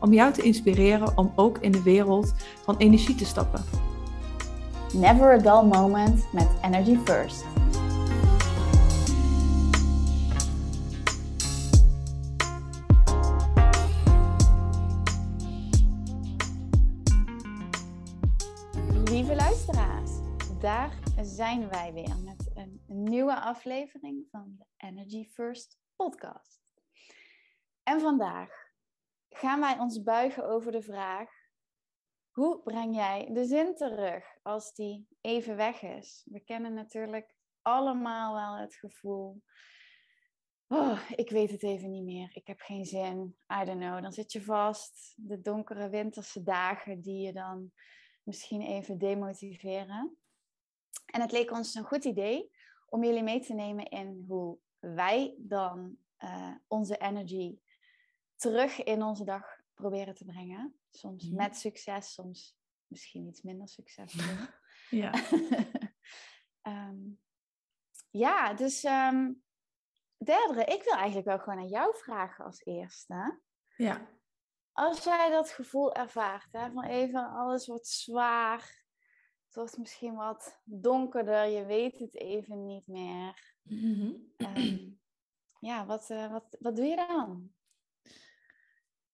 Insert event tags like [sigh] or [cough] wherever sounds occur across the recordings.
om jou te inspireren om ook in de wereld van energie te stappen. Never a dull moment met Energy First. Lieve luisteraars, daar zijn wij weer met een nieuwe aflevering van de Energy First podcast. En vandaag gaan wij ons buigen over de vraag: hoe breng jij de zin terug als die even weg is? We kennen natuurlijk allemaal wel het gevoel. Oh, ik weet het even niet meer. Ik heb geen zin. I don't know. Dan zit je vast. De donkere winterse dagen die je dan misschien even demotiveren. En het leek ons een goed idee om jullie mee te nemen in hoe wij dan uh, onze energy terug in onze dag proberen te brengen. Soms mhm. met succes, soms misschien iets minder succesvol. [laughs] ja. um, [laughs] ja, dus um, derde, ik wil eigenlijk wel gewoon aan jou vragen als eerste. Ja. Als jij dat gevoel ervaart, hè, van even alles wordt zwaar, het wordt misschien wat donkerder, je weet het even niet meer. Mm ja, wat, uh, wat, wat doe je dan?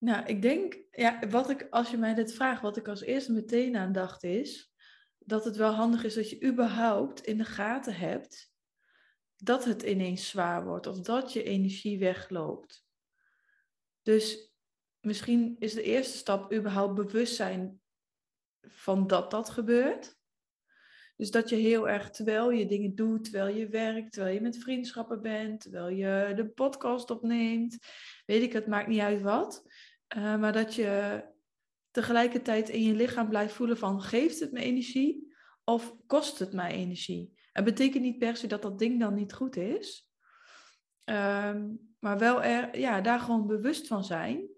Nou, ik denk, ja, wat ik, als je mij dit vraagt, wat ik als eerste meteen aan dacht is, dat het wel handig is dat je überhaupt in de gaten hebt dat het ineens zwaar wordt of dat je energie wegloopt. Dus misschien is de eerste stap überhaupt bewustzijn van dat dat gebeurt. Dus dat je heel erg, terwijl je dingen doet, terwijl je werkt, terwijl je met vriendschappen bent, terwijl je de podcast opneemt, weet ik, het maakt niet uit wat. Uh, maar dat je tegelijkertijd in je lichaam blijft voelen van geeft het me energie of kost het mij energie? Het betekent niet per se dat dat ding dan niet goed is. Um, maar wel er, ja, daar gewoon bewust van zijn.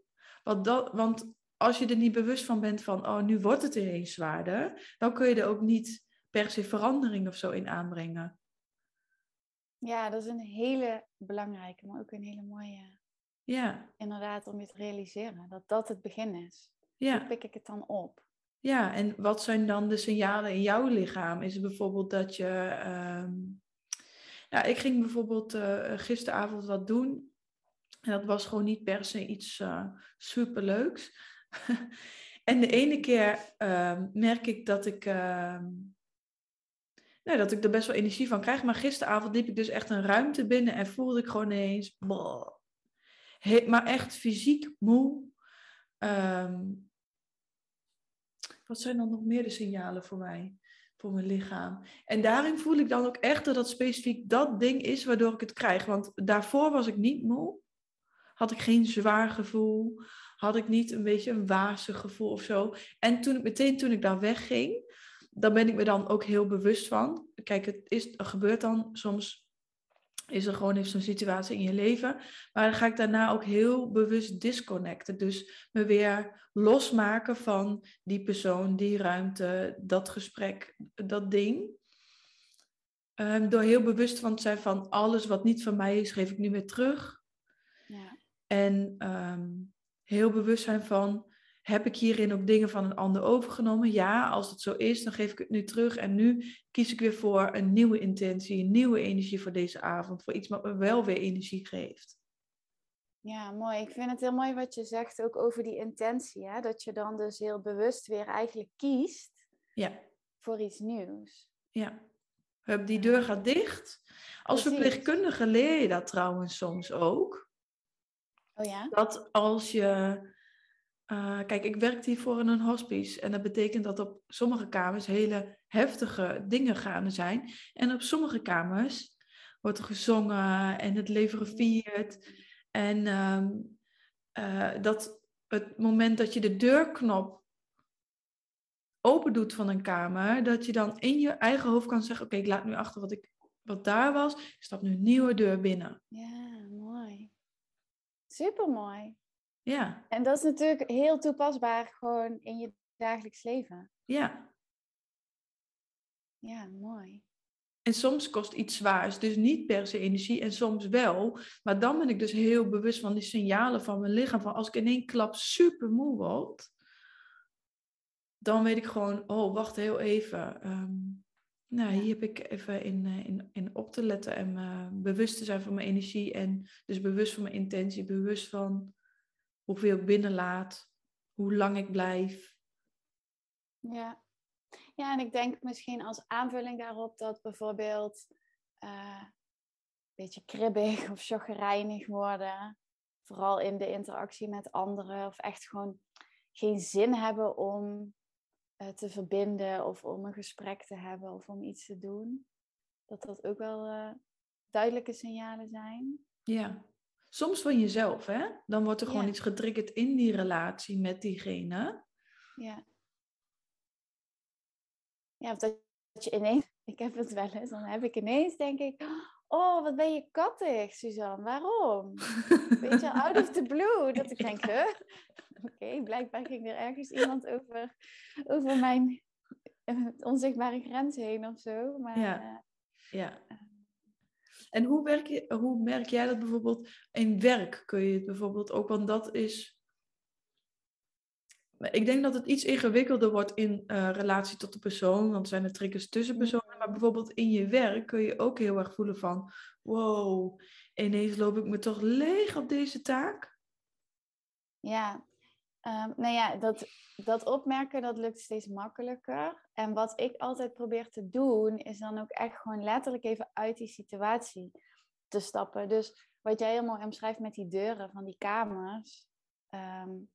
Want, dat, want als je er niet bewust van bent van, oh, nu wordt het ineens zwaarder, dan kun je er ook niet per se verandering of zo in aanbrengen. Ja, dat is een hele belangrijke, maar ook een hele mooie ja. Inderdaad, om je te realiseren dat dat het begin is. Ja. Hoe pik ik het dan op? Ja, en wat zijn dan de signalen in jouw lichaam? Is het bijvoorbeeld dat je. Um... Nou, ik ging bijvoorbeeld uh, gisteravond wat doen. En dat was gewoon niet per se iets uh, superleuks. [laughs] en de ene keer uh, merk ik dat ik. Ehm, nou, dat ik er best wel energie van krijg. Maar gisteravond liep ik dus echt een ruimte binnen en voelde ik gewoon ineens maar echt fysiek moe. Ehm, wat zijn dan nog meer de signalen voor mij, voor mijn lichaam? En daarin voel ik dan ook echt dat dat specifiek dat ding is waardoor ik het krijg. Want daarvoor was ik niet moe. Had ik geen zwaar gevoel. Had ik niet een beetje een wazig gevoel of zo. En toen ik meteen toen ik daar wegging, dan ben ik me dan ook heel bewust van. Kijk, het, is, gebeurt dan soms is er gewoon even zo'n situatie in je leven. Maar dan ga ik daarna ook heel bewust disconnecten. Dus me weer losmaken van die persoon, die ruimte, dat gesprek, dat ding. Um, door heel bewust van te zijn van alles wat niet van mij is, geef ik nu weer terug. Ja. En um, heel bewust zijn van heb ik hierin ook dingen van een ander overgenomen? Ja, als het zo is, dan geef ik het nu terug. En nu kies ik weer voor een nieuwe intentie, een nieuwe energie voor deze avond. Voor iets wat me wel weer energie geeft. Ja, mooi. Ik vind het heel mooi wat je zegt, ook over die intentie. Hè? Dat je dan dus heel bewust weer eigenlijk kiest ja. voor iets nieuws. Ja. Die deur gaat dicht. Als verpleegkundige leer je dat trouwens soms ook. Oh ja? Dat als je uh, kijk, ik werk hiervoor in een hospice. En dat betekent dat op sommige kamers hele heftige dingen gaande zijn. En op sommige kamers wordt er gezongen en het leven gevierd. En uh, dat het moment dat je de deurknop open doet van een kamer, dat je dan in je eigen hoofd kan zeggen: Oké, ik laat nu achter wat, ik, wat daar was. Ik stap nu een nieuwe deur binnen. Ja, mooi. Super mooi. Ja. En dat is natuurlijk heel toepasbaar gewoon in je dagelijks leven. Ja. Ja, mooi. En soms kost iets zwaars dus niet per se energie en soms wel. Maar dan ben ik dus heel bewust van die signalen van mijn lichaam. Van als ik in één klap super moe word, dan weet ik gewoon, oh wacht heel even. Ehm, nou, hier heb ik even in, eh, in, in op te letten en uh, bewust te zijn van mijn energie. En dus bewust van mijn intentie, bewust van hoeveel ik binnenlaat, hoe lang ik blijf. Ja. Ja, en ik denk misschien als aanvulling daarop dat bijvoorbeeld uh, een beetje kribbig of chagrijnig worden, vooral in de interactie met anderen, of echt gewoon geen zin hebben om uh, te verbinden of om een gesprek te hebben of om iets te doen, dat dat ook wel uh, duidelijke signalen zijn. Ja, soms van jezelf, hè? Dan wordt er gewoon iets getriggerd in die relatie met diegene. Ja. Ja, of dat je ineens, ik heb het wel eens, dan heb ik ineens, denk ik, oh, wat ben je kattig, Suzanne, waarom? Beetje out of the blue, dat ik denk, huh? [laughs] Oké, blijkbaar ging er ergens iemand over, over mijn eh, onzichtbare grens heen of zo. Maar, ja. Uh, ja. En hoe, werk je, hoe merk jij dat bijvoorbeeld in werk? Kun je het bijvoorbeeld ook, want dat is ik denk dat het iets ingewikkelder wordt in uh, relatie tot de persoon, want zijn er triggers tussen personen. Maar bijvoorbeeld in je werk kun je ook heel erg voelen van, wow, ineens loop ik me toch leeg op deze taak. Ja, um, nou ja, dat, dat opmerken dat lukt steeds makkelijker. En wat ik altijd probeer te doen, is dan ook echt gewoon letterlijk even uit die situatie te stappen. Dus wat jij helemaal omschrijft met die deuren van die kamers. Um,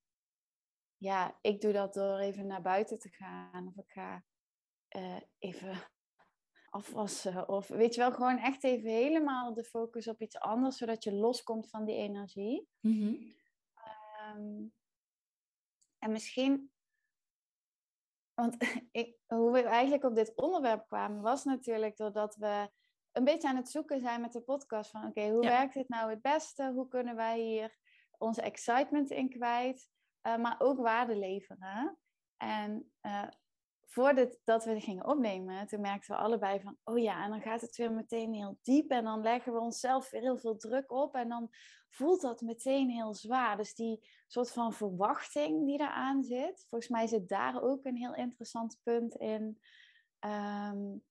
ja, ik doe dat door even naar buiten te gaan. Of ik ga uh, even [laughs] afwassen. Of weet je wel, gewoon echt even helemaal de focus op iets anders, zodat je loskomt van die energie. Um, en misschien, want [laughs] ik, hoe we eigenlijk op dit onderwerp kwamen, was natuurlijk doordat we een beetje aan het zoeken zijn met de podcast van oké, hoe Ja. werkt dit nou het beste? Hoe kunnen wij hier onze excitement in kwijt? Uh, maar ook waarde leveren. En uh, voordat dat we gingen opnemen, toen merkten we allebei van, oh ja, en dan gaat het weer meteen heel diep en dan leggen we onszelf weer heel veel druk op en dan voelt dat meteen heel zwaar. Dus die soort van verwachting die eraan zit, volgens mij zit daar ook een heel interessant punt in. Um,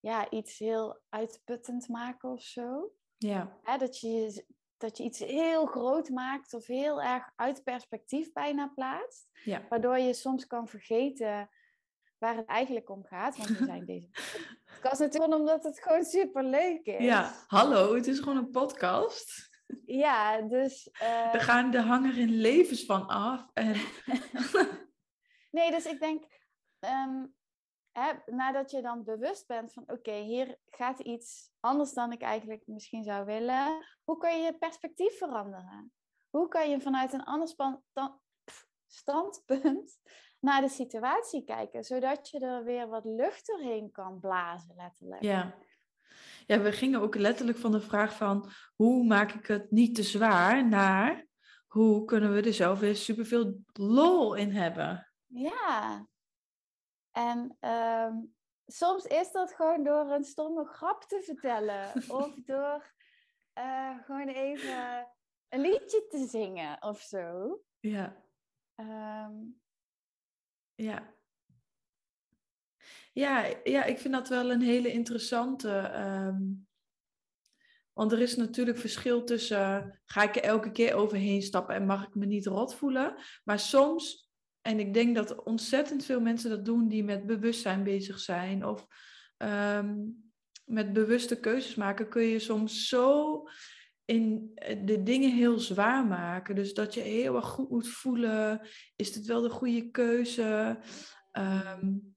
ja, iets heel uitputtend maken of zo. Ja. Dat je dat je iets heel groot maakt of heel erg uit perspectief bijna plaatst. Ja. Waardoor je soms kan vergeten waar het eigenlijk om gaat. Want we zijn deze [laughs] podcast natuurlijk omdat het gewoon super leuk is. Ja, hallo, het is gewoon een podcast. Ja, dus... Uh... Er gaan de hanger in levens van af. En... [laughs] nee, dus ik denk... Um, hè, nadat je dan bewust bent van... Oké, okay, hier gaat iets anders dan ik eigenlijk misschien zou willen. Hoe kan je je perspectief veranderen? Hoe kan je vanuit een ander standpunt naar de situatie kijken, zodat je er weer wat lucht doorheen kan blazen, letterlijk. Ja. ja, we gingen ook letterlijk van de vraag van hoe maak ik het niet te zwaar naar hoe kunnen we er zelf weer superveel lol in hebben. Ja, en um, soms is dat gewoon door een stomme grap te vertellen [laughs] of door uh, gewoon even een liedje te zingen of zo. Ja. Um, ja. Ja, ja, ik vind dat wel een hele interessante. Um, want er is natuurlijk verschil tussen. Ga ik er elke keer overheen stappen en mag ik me niet rot voelen? Maar soms, en ik denk dat ontzettend veel mensen dat doen die met bewustzijn bezig zijn of um, met bewuste keuzes maken, kun je soms zo in de dingen heel zwaar maken. Dus dat je heel erg goed moet voelen. Is dit wel de goede keuze? Um,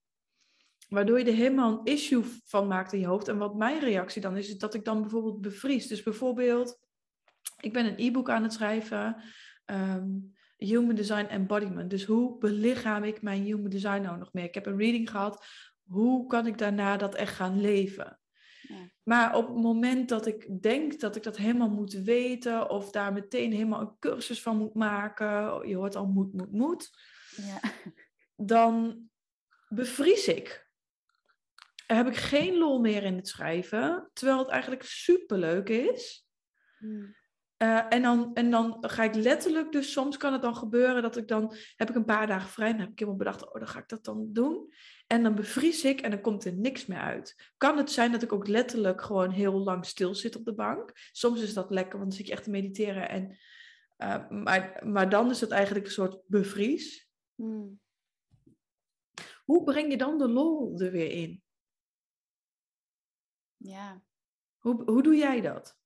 waardoor je er helemaal een issue van maakt in je hoofd. En wat mijn reactie dan is, is dat ik dan bijvoorbeeld bevries. Dus bijvoorbeeld, ik ben een e-book aan het schrijven. Um, Human Design Embodiment. Dus hoe belichaam ik mijn Human Design nou nog meer? Ik heb een reading gehad. Hoe kan ik daarna dat echt gaan leven? Ja. Maar op het moment dat ik denk dat ik dat helemaal moet weten, of daar meteen helemaal een cursus van moet maken, je hoort al moet, moet, moet, ja. dan bevries ik. Dan heb ik geen lol meer in het schrijven, terwijl het eigenlijk superleuk is. Hmm. Uh, en, dan, en dan ga ik letterlijk, dus soms kan het dan gebeuren dat ik dan, heb ik een paar dagen vrij, en dan heb ik helemaal bedacht, oh dan ga ik dat dan doen. En dan bevries ik en dan komt er niks meer uit. Kan het zijn dat ik ook letterlijk gewoon heel lang stil zit op de bank? Soms is dat lekker, want dan zit je echt te mediteren. En, uh, maar, maar dan is het eigenlijk een soort bevries. Hmm. Hoe breng je dan de lol er weer in? Ja. Hoe, hoe doe jij dat?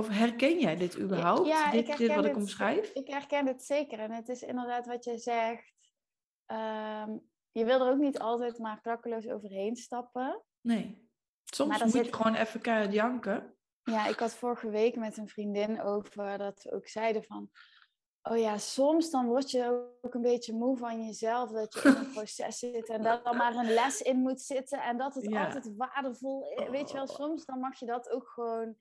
Of herken jij dit überhaupt? Ja, dit, ik dit wat ik omschrijf? Ik herken het zeker. En het is inderdaad wat je zegt. Ehm, je wil er ook niet altijd maar klakkeloos overheen stappen. Nee. Soms moet je gewoon even keihard janken. Ja, ik had vorige week met een vriendin over dat we ook zeiden van... Oh ja, soms dan word je ook een beetje moe van jezelf. Dat je in een [laughs] proces zit en dat er maar een les in moet zitten. En dat het altijd waardevol is. Weet je wel, oh. soms dan mag je dat ook gewoon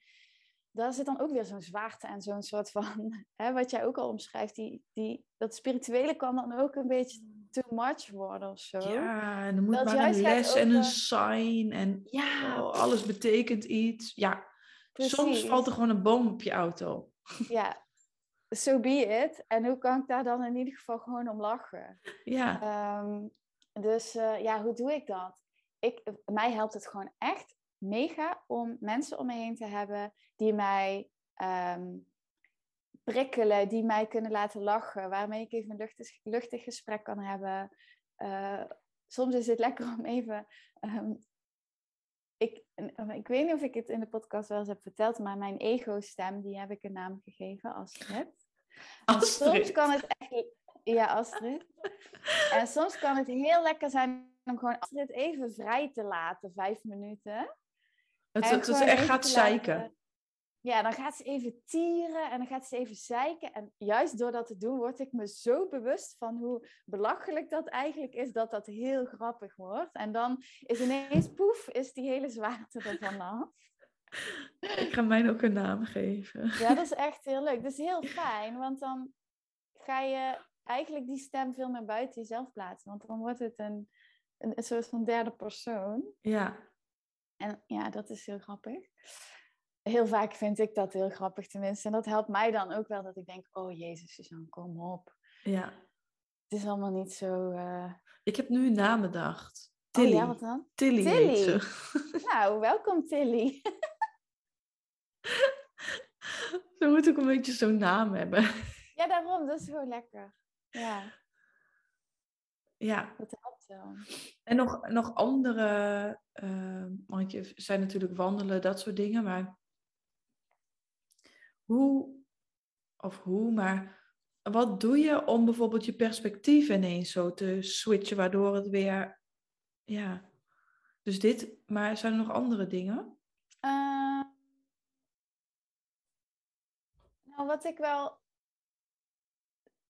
daar zit dan ook weer zo'n zwaarte en zo'n soort van, [laughs] hè, wat jij ook al omschrijft, die, die, dat spirituele kan dan ook een beetje too much worden of zo. Ja, en dan moet maar een les en een sign en ja. Oh, alles betekent iets. Ja, soms valt er gewoon een boom op je auto. [laughs] Ja, so be it. En hoe kan ik daar dan in ieder geval gewoon om lachen? Ja. Ehm, dus uh, ja, hoe doe ik dat? Ik, mij helpt het gewoon echt mega om mensen om me heen te hebben die mij um, prikkelen, die mij kunnen laten lachen, waarmee ik even een luchtig, luchtig gesprek kan hebben. Uh, soms is het lekker om even. Um, ik, ik weet niet of ik het in de podcast wel eens heb verteld, maar mijn ego-stem, die heb ik een naam gegeven, Astrid. Astrid. Soms kan het echt... Ja, Astrid. En soms kan het heel lekker zijn om gewoon Astrid even vrij te laten, vijf minuten. Het, het, het echt gaat zeiken. Ja, dan gaat ze even tieren en dan gaat ze even zeiken. En juist door dat te doen, word ik me zo bewust van hoe belachelijk dat eigenlijk is, dat dat heel grappig wordt. En dan is ineens, poef, is die hele zwaarte ervan af. [laughs] Ik ga mij ook een naam geven. Ja, dat is echt heel leuk. Dat is heel fijn, want dan ga je eigenlijk die stem veel meer buiten jezelf plaatsen. Want dan wordt het een, een, een soort van derde persoon. Ja. En ja, dat is heel grappig. Heel vaak vind ik dat heel grappig tenminste. En dat helpt mij dan ook wel dat ik denk, oh jezus Suzanne, kom op. Ja. Het is allemaal niet zo... Uh... Ik heb nu een naam bedacht. Tilly. Oh ja, wat dan? Tilly, Tilly. [laughs] [laughs] Nou, welkom Tilly. Ze moet ook een beetje zo'n naam hebben. Ja, daarom. Dat is gewoon lekker. Ja. Ja. Dat helpt. En nog, nog andere, uh, want je zijn natuurlijk wandelen, dat soort dingen, maar hoe, of hoe, maar wat doe je om bijvoorbeeld je perspectief ineens zo te switchen, waardoor het weer, ja, dus dit, maar zijn er nog andere dingen? Uh, nou, wat ik wel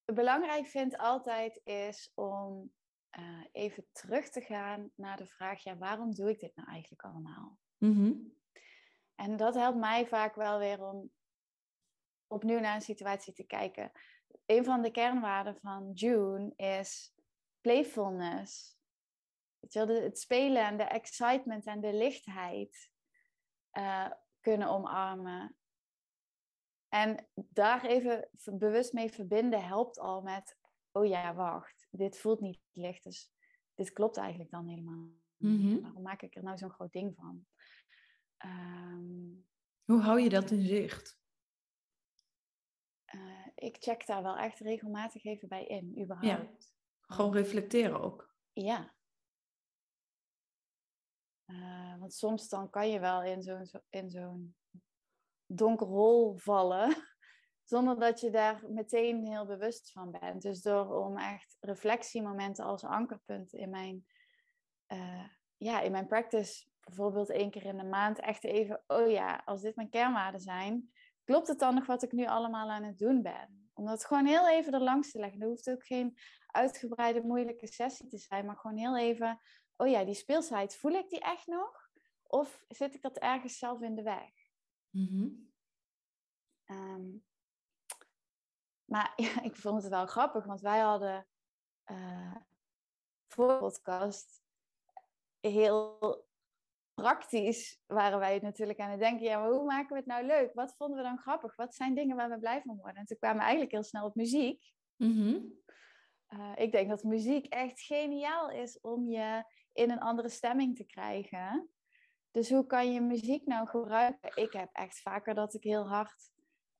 belangrijk vind altijd is om uh, even terug te gaan naar de vraag, ja, waarom doe ik dit nou eigenlijk allemaal? Mm En dat helpt mij vaak wel weer om opnieuw naar een situatie te kijken. Een van de kernwaarden van June is playfulness. Weet je wel, het spelen en de excitement en de lichtheid uh, kunnen omarmen. En daar even bewust mee verbinden helpt al met, oh ja, wacht, dit voelt niet licht, dus dit klopt eigenlijk dan helemaal. Mm Waarom maak ik er nou zo'n groot ding van? Ehm, Hoe hou je dat in zicht? Uh, ik check daar wel echt regelmatig even bij in, überhaupt. Ja. Gewoon reflecteren ook. Ja. Uh, want soms dan kan je wel in zo'n in zo'n donker hol vallen, zonder dat je daar meteen heel bewust van bent. Dus door om echt reflectiemomenten als ankerpunt in mijn, uh, ja, in mijn practice, bijvoorbeeld één keer in de maand, echt even, oh ja, als dit mijn kernwaarden zijn, klopt het dan nog wat ik nu allemaal aan het doen ben? Om dat gewoon heel even er langs te leggen. Er hoeft ook geen uitgebreide, moeilijke sessie te zijn, maar gewoon heel even, oh ja, die speelsheid, voel ik die echt nog? Of zit ik dat ergens zelf in de weg? Ehm, maar [laughs] ja, ik vond het wel grappig, want wij hadden uh, voor de podcast heel praktisch waren wij natuurlijk aan het denken, ja, maar hoe maken we het nou leuk? Wat vonden we dan grappig? Wat zijn dingen waar we blij van worden? En toen kwamen we eigenlijk heel snel op muziek. Mhm. Uh, ik denk dat muziek echt geniaal is om je in een andere stemming te krijgen. Dus hoe kan je muziek nou gebruiken? Ik heb echt vaker dat ik heel hard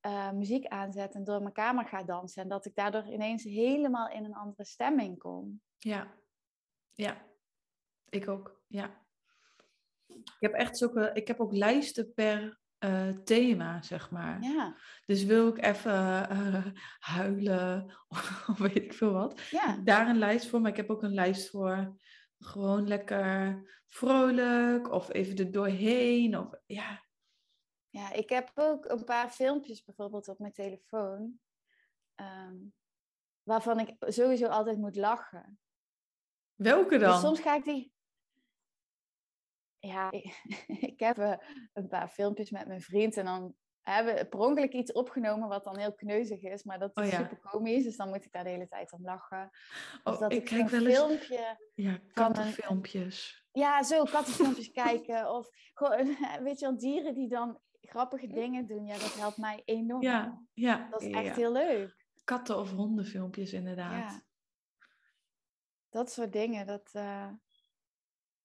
uh, muziek aanzet en door mijn kamer ga dansen. En dat ik daardoor ineens helemaal in een andere stemming kom. Ja, ja. Ik ook, ja. Ik heb echt zulke, ik heb ook lijsten per uh, thema, zeg maar. Ja. Dus wil ik even uh, huilen [laughs] of weet ik veel wat. Ja. Daar een lijst voor, maar ik heb ook een lijst voor gewoon lekker vrolijk of even er doorheen. Of, ja. Ja, ik heb ook een paar filmpjes bijvoorbeeld op mijn telefoon. Um, waarvan ik sowieso altijd moet lachen. Welke dan? Dus soms ga ik die ja, ik, [laughs] ik heb uh, een paar filmpjes met mijn vriend en dan hebben we per ongeluk iets opgenomen wat dan heel kneuzig is, maar dat is oh, ja. super komisch, dus dan moet ik daar de hele tijd om lachen. Of oh, dat ik ik kijk een wel eens... filmpje... Ja, kattenfilmpjes. Een, ja, zo, kattenfilmpjes [laughs] kijken. Of gewoon, [laughs] weet je wel, dieren die dan grappige dingen doen. Ja, dat helpt mij enorm. Ja, ja. Dat is echt heel leuk. Katten- of hondenfilmpjes, inderdaad. Ja. Dat soort dingen, dat... Uh,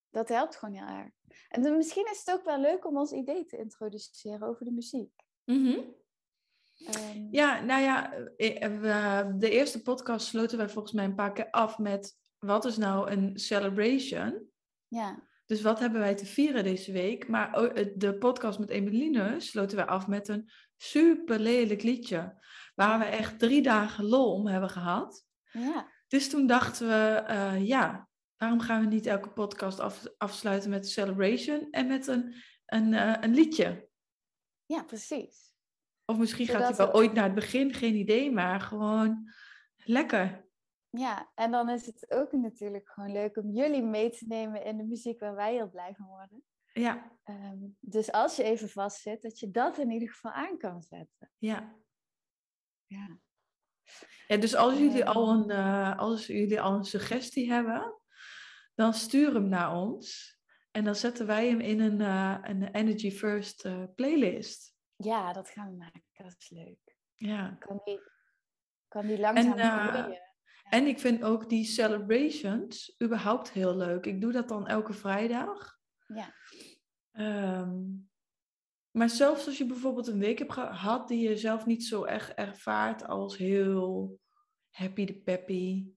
dat helpt gewoon heel erg. En dan, misschien is het ook wel leuk om ons idee te introduceren over de muziek. Mm -hmm. um, ja, nou ja, de eerste podcast sloten wij volgens mij een paar keer af met wat is nou een celebration? Ja. Dus wat hebben wij te vieren deze week? Maar de podcast met Emeline sloten wij af met een super lelijk liedje. Waar we echt drie dagen lol om hebben gehad. Ja. Dus toen dachten we, uh, ja, waarom gaan we niet elke podcast af, afsluiten met een celebration en met een, een, uh, een liedje? Ja, precies. Of misschien Zodat gaat hij wel ooit naar het begin, geen idee, maar gewoon lekker. Ja, en dan is het ook natuurlijk gewoon leuk om jullie mee te nemen in de muziek waar wij heel blij van worden. Ja. Um, dus als je even vastzit, dat je dat in ieder geval aan kan zetten. Ja. Ja. Ja, dus als jullie, al een, uh, als jullie al een suggestie hebben, dan stuur hem naar ons. En dan zetten wij hem in een, uh, een Energy First uh, playlist. Ja, dat gaan we maken. Dat is leuk. Ja. Kan die, kan die langzaam en, groeien. En ik vind ook die celebrations überhaupt heel leuk. Ik doe dat dan elke vrijdag. Ja. Um, maar zelfs als je bijvoorbeeld een week hebt gehad die je zelf niet zo echt ervaart als heel happy de peppy.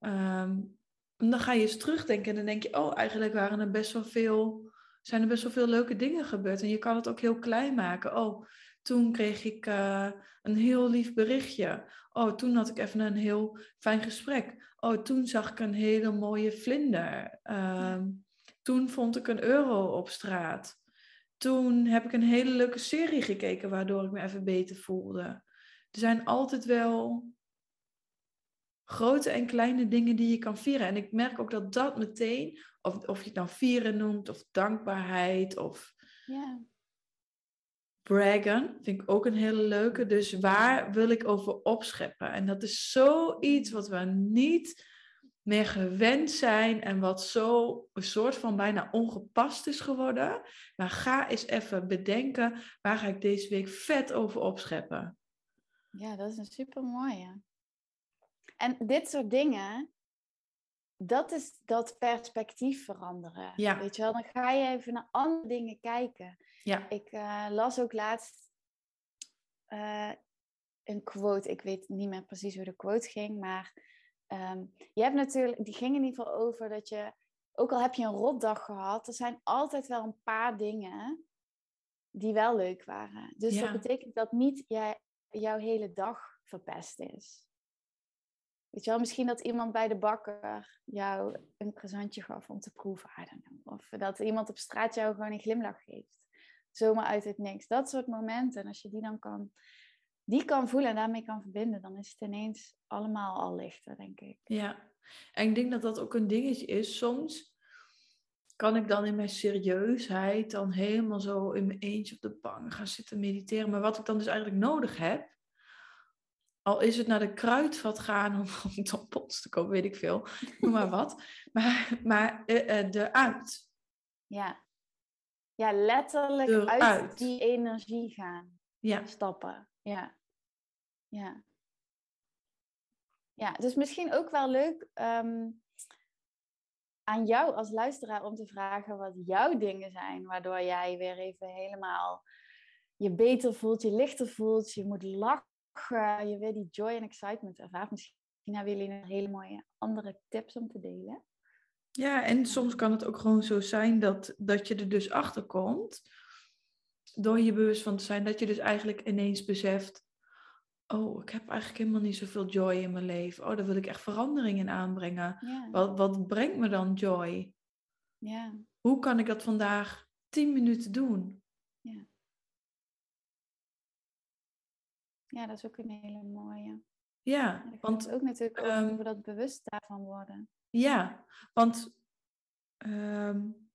Um, dan ga je eens terugdenken en dan denk je, oh, eigenlijk waren er best wel veel, zijn er best wel veel leuke dingen gebeurd. En je kan het ook heel klein maken. Oh, toen kreeg ik uh, een heel lief berichtje. Oh, toen had ik even een heel fijn gesprek. Oh, toen zag ik een hele mooie vlinder. Uh, toen vond ik een euro op straat. Toen heb ik een hele leuke serie gekeken, waardoor ik me even beter voelde. Er zijn altijd wel grote en kleine dingen die je kan vieren. En ik merk ook dat dat meteen, of, of je het nou vieren noemt, of dankbaarheid, of. Braggen, vind ik ook een hele leuke. Dus waar wil ik over opscheppen? En dat is zoiets wat we niet meer gewend zijn en wat zo een soort van bijna ongepast is geworden. Maar ga eens even bedenken, waar ga ik deze week vet over opscheppen? Ja, dat is een super mooie. En dit soort dingen, dat is dat perspectief veranderen. Ja. Weet je wel, dan ga je even naar andere dingen kijken. Ja. Ik uh, las ook laatst uh, een quote, ik weet niet meer precies hoe de quote ging, maar um, je hebt natuurlijk, die ging in ieder geval over dat je, ook al heb je een rotdag gehad, er zijn altijd wel een paar dingen die wel leuk waren. Dus Ja. dat betekent dat niet jij, jouw hele dag verpest is. Weet je misschien dat iemand bij de bakker jou een croissantje gaf om te proeven. Of dat iemand op straat jou gewoon een glimlach geeft. Zomaar uit het niks. Dat soort momenten. En als je die dan kan die kan voelen en daarmee kan verbinden, dan is het ineens allemaal al lichter, denk ik. Ja, en ik denk dat dat ook een dingetje is. Soms kan ik dan in mijn serieusheid dan helemaal zo in mijn eentje op de bank gaan zitten mediteren. Maar wat ik dan dus eigenlijk nodig heb, al is het naar de kruidvat gaan om, [laughs] om tampons te kopen, weet ik veel. Noem maar wat. Maar, maar uh, uh, eruit. Ja. Ja, letterlijk uit, die energie gaan. Ja. Stappen. Ja. Ja. Ja, dus misschien ook wel leuk um, aan jou als luisteraar om te vragen wat jouw dingen zijn, waardoor jij weer even helemaal je beter voelt, je lichter voelt, je moet lachen je weer die joy en excitement ervaart. Misschien hebben jullie een hele mooie andere tips om te delen. Ja, en soms kan het ook gewoon zo zijn dat, dat je er dus achter komt, door je bewust van te zijn, dat je dus eigenlijk ineens beseft, oh, ik heb eigenlijk helemaal niet zoveel joy in mijn leven. Oh, daar wil ik echt verandering in aanbrengen. Wat, wat brengt me dan joy? Ja. Hoe kan ik dat vandaag tien minuten doen? Ja. Ja, dat is ook een hele mooie. Ja, want ook natuurlijk um, over dat bewust daarvan worden. Ja, want um,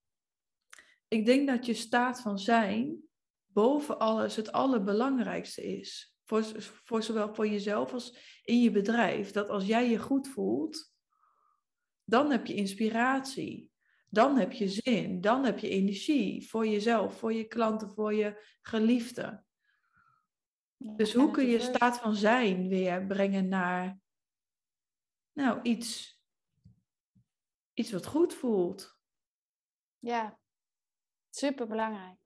ik denk dat je staat van zijn boven alles het allerbelangrijkste is. Voor, voor zowel voor jezelf als in je bedrijf. Dat als jij je goed voelt, dan heb je inspiratie. Dan heb je zin. Dan heb je energie voor jezelf, voor je klanten, voor je geliefden. Dus hoe kun je staat van zijn weer brengen naar nou, iets, iets wat goed voelt? Ja, super belangrijk.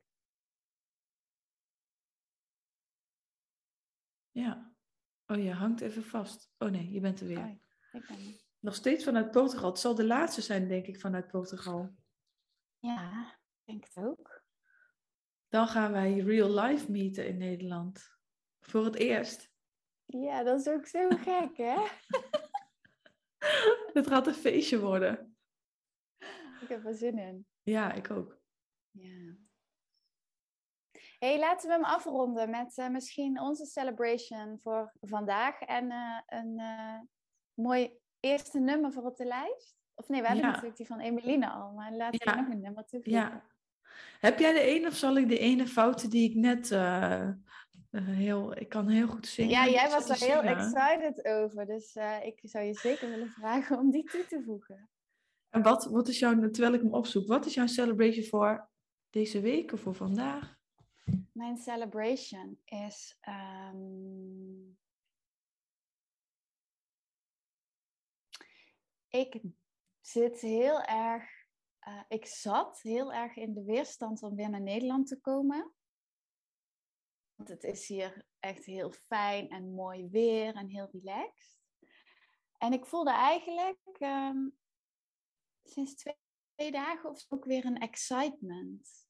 Ja. Oh, je hangt even vast. Oh nee, je bent er weer. Oh, ik ben er. Nog steeds vanuit Portugal. Het zal de laatste zijn, denk ik, vanuit Portugal. Ja, ik denk het ook. Dan gaan wij real life meeten in Nederland. Voor het eerst. Ja, dat is ook zo gek, hè? [laughs] het gaat een feestje worden. Ik heb er zin in. Ja, ik ook. Ja. hey, laten we hem afronden met uh, misschien onze celebration voor vandaag. En uh, een uh, mooi eerste nummer voor op de lijst. Of nee, we hebben natuurlijk die van Emeline al. Maar laten we nog een nummer toevoegen. Ja. Heb jij de ene of zal ik de ene fouten die ik net uh, heel, ik kan heel goed zingen. Ja, jij was er heel excited over. Dus uh, ik zou je zeker willen [laughs] vragen om die toe te voegen. En wat, wat is jouw, terwijl ik hem opzoek, wat is jouw celebration voor deze week of voor vandaag? Mijn celebration is. Um... Ik zit heel erg. Uh, ik zat heel erg in de weerstand om weer naar Nederland te komen. Want het is hier echt heel fijn en mooi weer en heel relaxed. En ik voelde eigenlijk um, sinds twee, dagen of ook weer een excitement.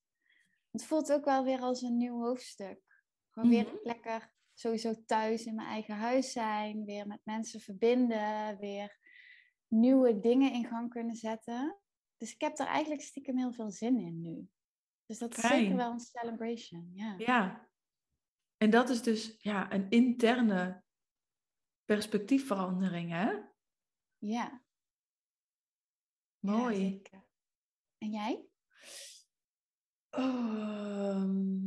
Het voelt ook wel weer als een nieuw hoofdstuk. Gewoon weer mhm. lekker sowieso thuis in mijn eigen huis zijn. Weer met mensen verbinden. Weer nieuwe dingen in gang kunnen zetten. Dus ik heb er eigenlijk stiekem heel veel zin in nu. Dus dat is zeker wel een celebration. Ja. ja, en dat is dus ja, een interne perspectiefverandering, hè? Ja. Mooi. en jij? Um...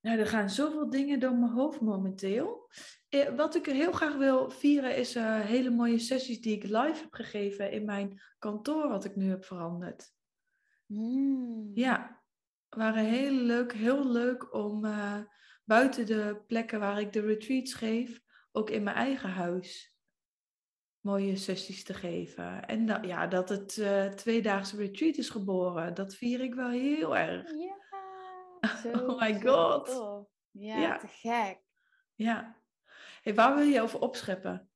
Nou, er gaan zoveel dingen door mijn hoofd momenteel. Eh, wat ik heel graag wil vieren is uh, hele mooie sessies die ik live heb gegeven in mijn kantoor, wat ik nu heb veranderd. Mm. Ja, waren heel leuk, heel leuk om uh, buiten de plekken waar ik de retreats geef, ook in mijn eigen huis mooie sessies te geven. En dat, ja, dat het uh, tweedaagse retreat is geboren, dat vier ik wel heel erg. Ja, [laughs] zo, oh my god. Ja, ja, te gek. Ja. Hey, waar wil je over opscheppen?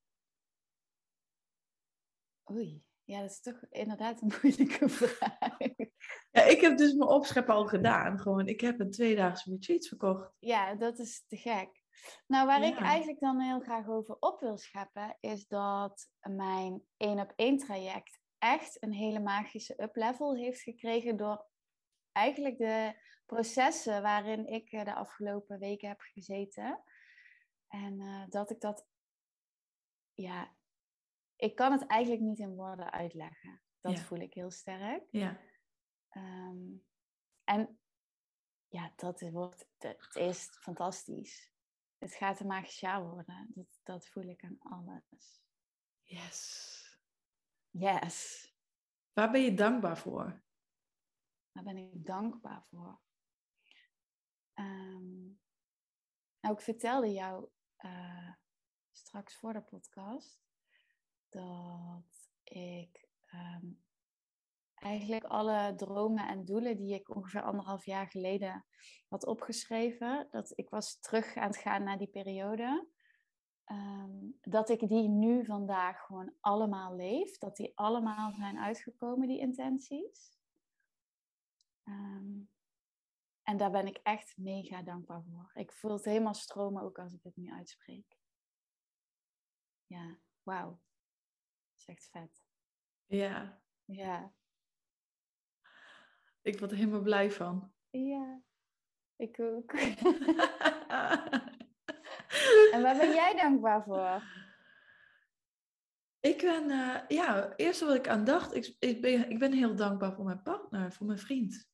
Oei. Ja, dat is toch inderdaad een [laughs] moeilijke vraag. Ja, ik heb dus mijn opscheppen al gedaan. Gewoon, ik heb een tweedaagse retreat verkocht. Ja, dat is te gek. Nou, waar ik eigenlijk dan heel graag over op wil scheppen, is dat mijn één op één traject echt een hele magische uplevel heeft gekregen door eigenlijk de processen waarin ik de afgelopen weken heb gezeten. En dat ik dat, ja, ik kan het eigenlijk niet in woorden uitleggen. Dat voel ik heel sterk. Ja. Ehm, en ja, dat wordt, het is fantastisch. Het gaat een magisch jaar worden. Dat, dat voel ik aan alles. Yes. Yes. Waar ben je dankbaar voor? Waar ben ik dankbaar voor? Um, nou, ik vertelde jou uh, straks voor de podcast dat eigenlijk alle dromen en doelen die ik ongeveer anderhalf jaar geleden had opgeschreven, dat ik was terug aan het gaan naar die periode, ehm, dat ik die nu vandaag gewoon allemaal leef, dat die allemaal zijn uitgekomen, die intenties. Ehm, en daar ben ik echt mega dankbaar voor. Ik voel het helemaal stromen ook als ik het nu uitspreek. Ja, wauw. Dat is echt vet. Ja. Ja. Ik word er helemaal blij van. Ja, ik ook. [laughs] en waar ben jij dankbaar voor? Ik ben, uh, ja, eerst wat ik aan dacht, ik, ik, ben, ik ben heel dankbaar voor mijn partner, voor mijn vriend.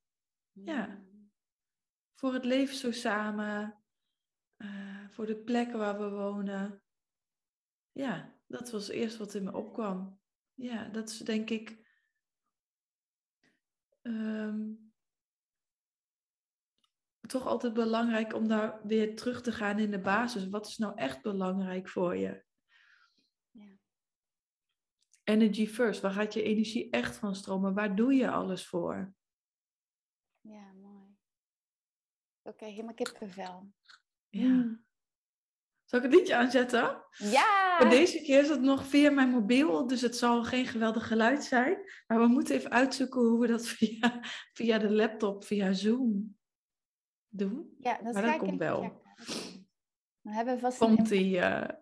Ja. Mm. Voor het leven zo samen, uh, voor de plekken waar we wonen. Ja, dat was eerst wat in me opkwam. Ja, dat is denk ik um, toch altijd belangrijk om daar weer terug te gaan in de basis. Wat is nou echt belangrijk voor je? Ja. Energy first. Waar gaat je energie echt van stromen? Waar doe je alles voor? Ja, mooi. Oké, okay, helemaal kippenvel. Ja. Zal ik het liedje aanzetten? Ja! Voor deze keer is het nog via mijn mobiel, dus het zal geen geweldig geluid zijn. Maar we moeten even uitzoeken hoe we dat [laughs] via, via de laptop, via Zoom doen. Ja, dat, maar dat komt wel. We hebben vast komt die. Uh... [laughs]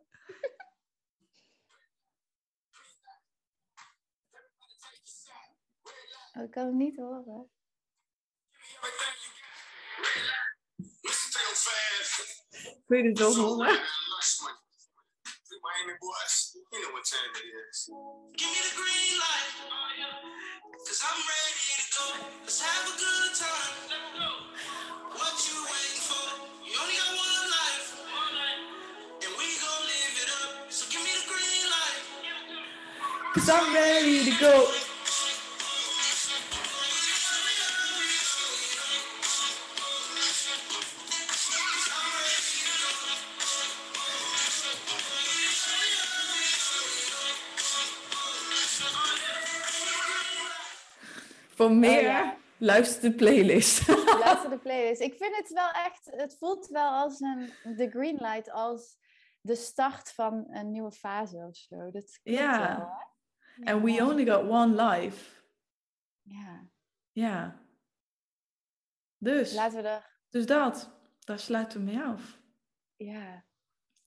Oh, ik kan hem niet horen. Kun je dit? Miami boys, you know what time it is. Give me the green light, cause I'm ready to go. Let's have a good time. What you waiting for? You only got one life, and we gon' live it up. So give me the green light, cause I'm ready to go. Voor oh, meer, luister de playlist. [laughs] luister de playlist. [laughs] Ik vind het wel echt, het voelt wel als een, de green light, als de start van een nieuwe fase of zo. Dat ja. Wel, And we only got one life. Ja. Ja. Dus. Laten we er... Dus dat. Daar sluiten we mee af. Ja.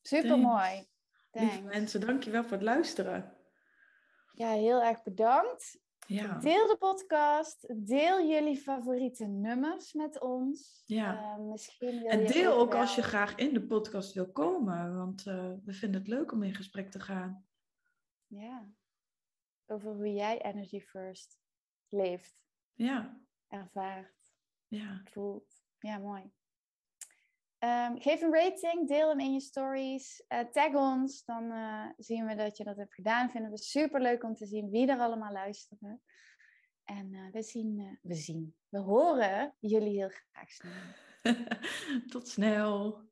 Super mooi. Lieve mensen, dankjewel voor het luisteren. Ja, heel erg bedankt. Ja. Deel de podcast. Deel jullie favoriete nummers met ons. Ja. Uh, misschien wil en deel ook, als je graag in de podcast wil komen. Want uh, we vinden het leuk om in gesprek te gaan. Ja. Over hoe jij Energy First leeft. Ja. Ervaart. Ja. Voelt. Ja, mooi. Um, geef een rating, deel hem in je stories, uh, tag ons, dan uh, zien we dat je dat hebt gedaan. Vinden we super leuk om te zien wie er allemaal luisteren. En uh, we zien, we zien, we horen jullie heel graag snel. [laughs] Tot snel.